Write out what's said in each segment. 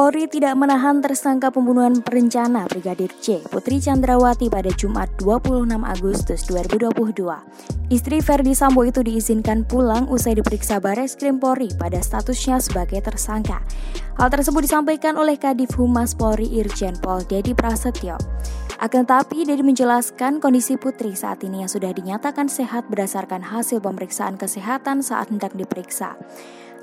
Polri tidak menahan tersangka pembunuhan berencana Brigadir J, Putri Chandrawati pada Jumat 26 Agustus 2022. Istri Verdi Sambo itu diizinkan pulang usai diperiksa Bares Krim Polri pada statusnya sebagai tersangka. Hal tersebut disampaikan oleh Kadif Humas Polri Irjen Pol Dedi Prasetyo. Akan tetapi, Dedi menjelaskan kondisi Putri saat ini yang sudah dinyatakan sehat berdasarkan hasil pemeriksaan kesehatan saat hendak diperiksa.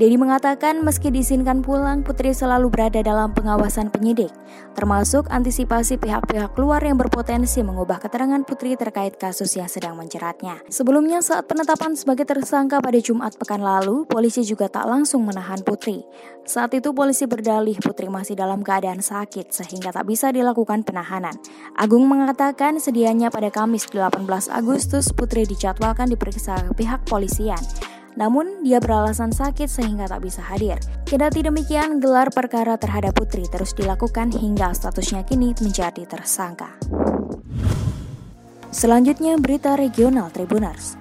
Dedi mengatakan meski diizinkan pulang, Putri selalu berada dalam pengawasan penyidik, termasuk antisipasi pihak-pihak luar yang berpotensi mengubah keterangan Putri terkait kasus yang sedang menjeratnya. Sebelumnya saat penetapan sebagai tersangka pada Jumat pekan lalu, polisi juga tak langsung menahan Putri. Saat itu polisi berdalih Putri masih dalam keadaan sakit sehingga tak bisa dilakukan penahanan. Agung mengatakan sedianya pada Kamis 18 Agustus Putri dijadwalkan diperiksa pihak polisian. Namun, dia beralasan sakit sehingga tak bisa hadir. Kendati demikian, gelar perkara terhadap Putri terus dilakukan hingga statusnya kini menjadi tersangka. Selanjutnya, berita regional Tribuners.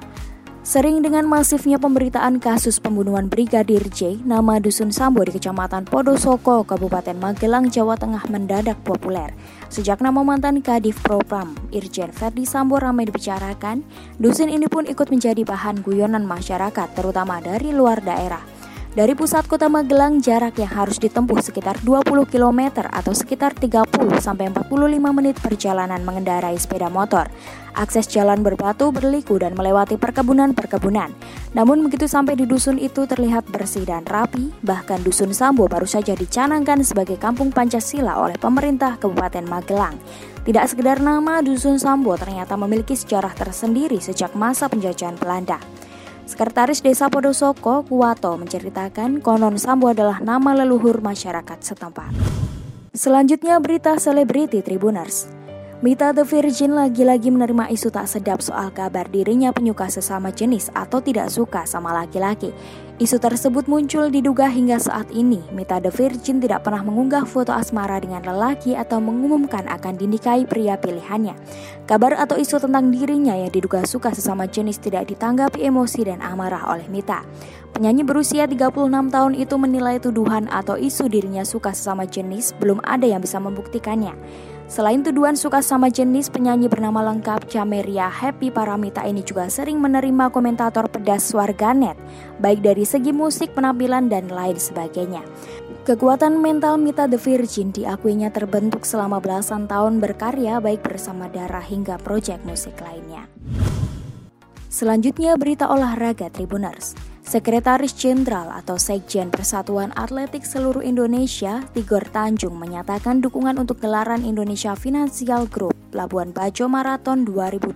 Sering dengan masifnya pemberitaan kasus pembunuhan Brigadir J, nama Dusun Sambo di Kecamatan Podosoko, Kabupaten Magelang, Jawa Tengah mendadak populer. Sejak nama mantan Kadif Propam, Irjen Ferdi Sambo ramai dibicarakan, dusun ini pun ikut menjadi bahan guyonan masyarakat, terutama dari luar daerah. Dari pusat kota Magelang, jarak yang harus ditempuh sekitar 20 km atau sekitar 30 sampai 45 menit perjalanan mengendarai sepeda motor. Akses jalan berbatu, berliku dan melewati perkebunan-perkebunan. Namun begitu sampai di dusun itu terlihat bersih dan rapi, bahkan dusun Sambo baru saja dicanangkan sebagai kampung Pancasila oleh pemerintah Kabupaten Magelang. Tidak sekedar nama, dusun Sambo ternyata memiliki sejarah tersendiri sejak masa penjajahan Belanda. Sekretaris Desa Podosoko, Kuwato, menceritakan konon Sambo adalah nama leluhur masyarakat setempat. Selanjutnya berita selebriti Tribuners. Mita The Virgin lagi-lagi menerima isu tak sedap soal kabar dirinya penyuka sesama jenis atau tidak suka sama laki-laki. Isu tersebut muncul diduga hingga saat ini Mita The Virgin tidak pernah mengunggah foto asmara dengan lelaki atau mengumumkan akan dinikahi pria pilihannya. Kabar atau isu tentang dirinya yang diduga suka sesama jenis tidak ditanggapi emosi dan amarah oleh Mita. Penyanyi berusia 36 tahun itu menilai tuduhan atau isu dirinya suka sesama jenis belum ada yang bisa membuktikannya. Selain tuduhan suka sama jenis, penyanyi bernama lengkap Cameria Happy Paramita ini juga sering menerima komentator pedas warganet, baik dari segi musik, penampilan, dan lain sebagainya. Kekuatan mental Mita The Virgin diakuinya terbentuk selama belasan tahun berkarya baik bersama Dara hingga proyek musik lainnya. Selanjutnya berita olahraga Tribuners. Sekretaris Jenderal atau Sekjen Persatuan Atletik Seluruh Indonesia, Tigor Tanjung menyatakan dukungan untuk gelaran Indonesia Financial Group Labuan Bajo Marathon 2022.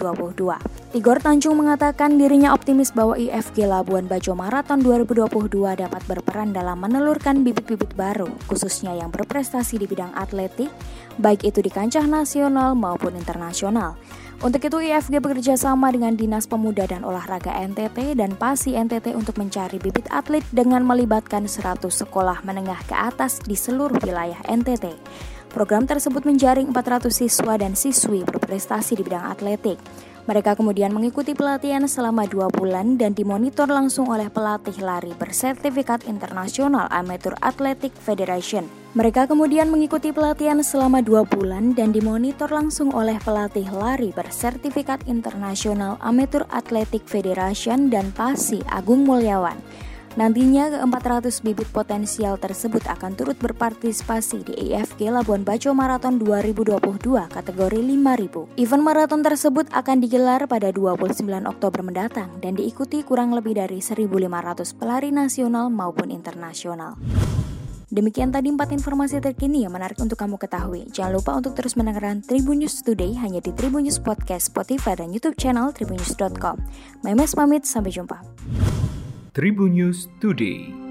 Tigor Tanjung mengatakan dirinya optimis bahwa IFG Labuan Bajo Marathon 2022 dapat berperan dalam menelurkan bibit-bibit baru, khususnya yang berprestasi di bidang atletik, baik itu di kancah nasional maupun internasional. Untuk itu IFG bekerja sama dengan Dinas Pemuda dan Olahraga NTT dan PASI NTT untuk mencari bibit atlet dengan melibatkan 100 sekolah menengah ke atas di seluruh wilayah NTT. Program tersebut menjaring 400 siswa dan siswi berprestasi di bidang atletik. Mereka kemudian mengikuti pelatihan selama dua bulan dan dimonitor langsung oleh pelatih lari bersertifikat internasional Amateur Athletic Federation. Mereka kemudian mengikuti pelatihan selama dua bulan dan dimonitor langsung oleh pelatih lari bersertifikat internasional Amateur Athletic Federation dan PASI Agung Mulyawan. Nantinya ke-400 bibit potensial tersebut akan turut berpartisipasi di IFG Labuan Bajo Marathon 2022 kategori 5000. Event maraton tersebut akan digelar pada 29 Oktober mendatang dan diikuti kurang lebih dari 1.500 pelari nasional maupun internasional. Demikian tadi empat informasi terkini yang menarik untuk kamu ketahui. Jangan lupa untuk terus mendengarkan Tribun News Today hanya di Tribun News Podcast, Spotify, dan YouTube channel tribunnews.com. Memes pamit, sampai jumpa. Tribun News Today.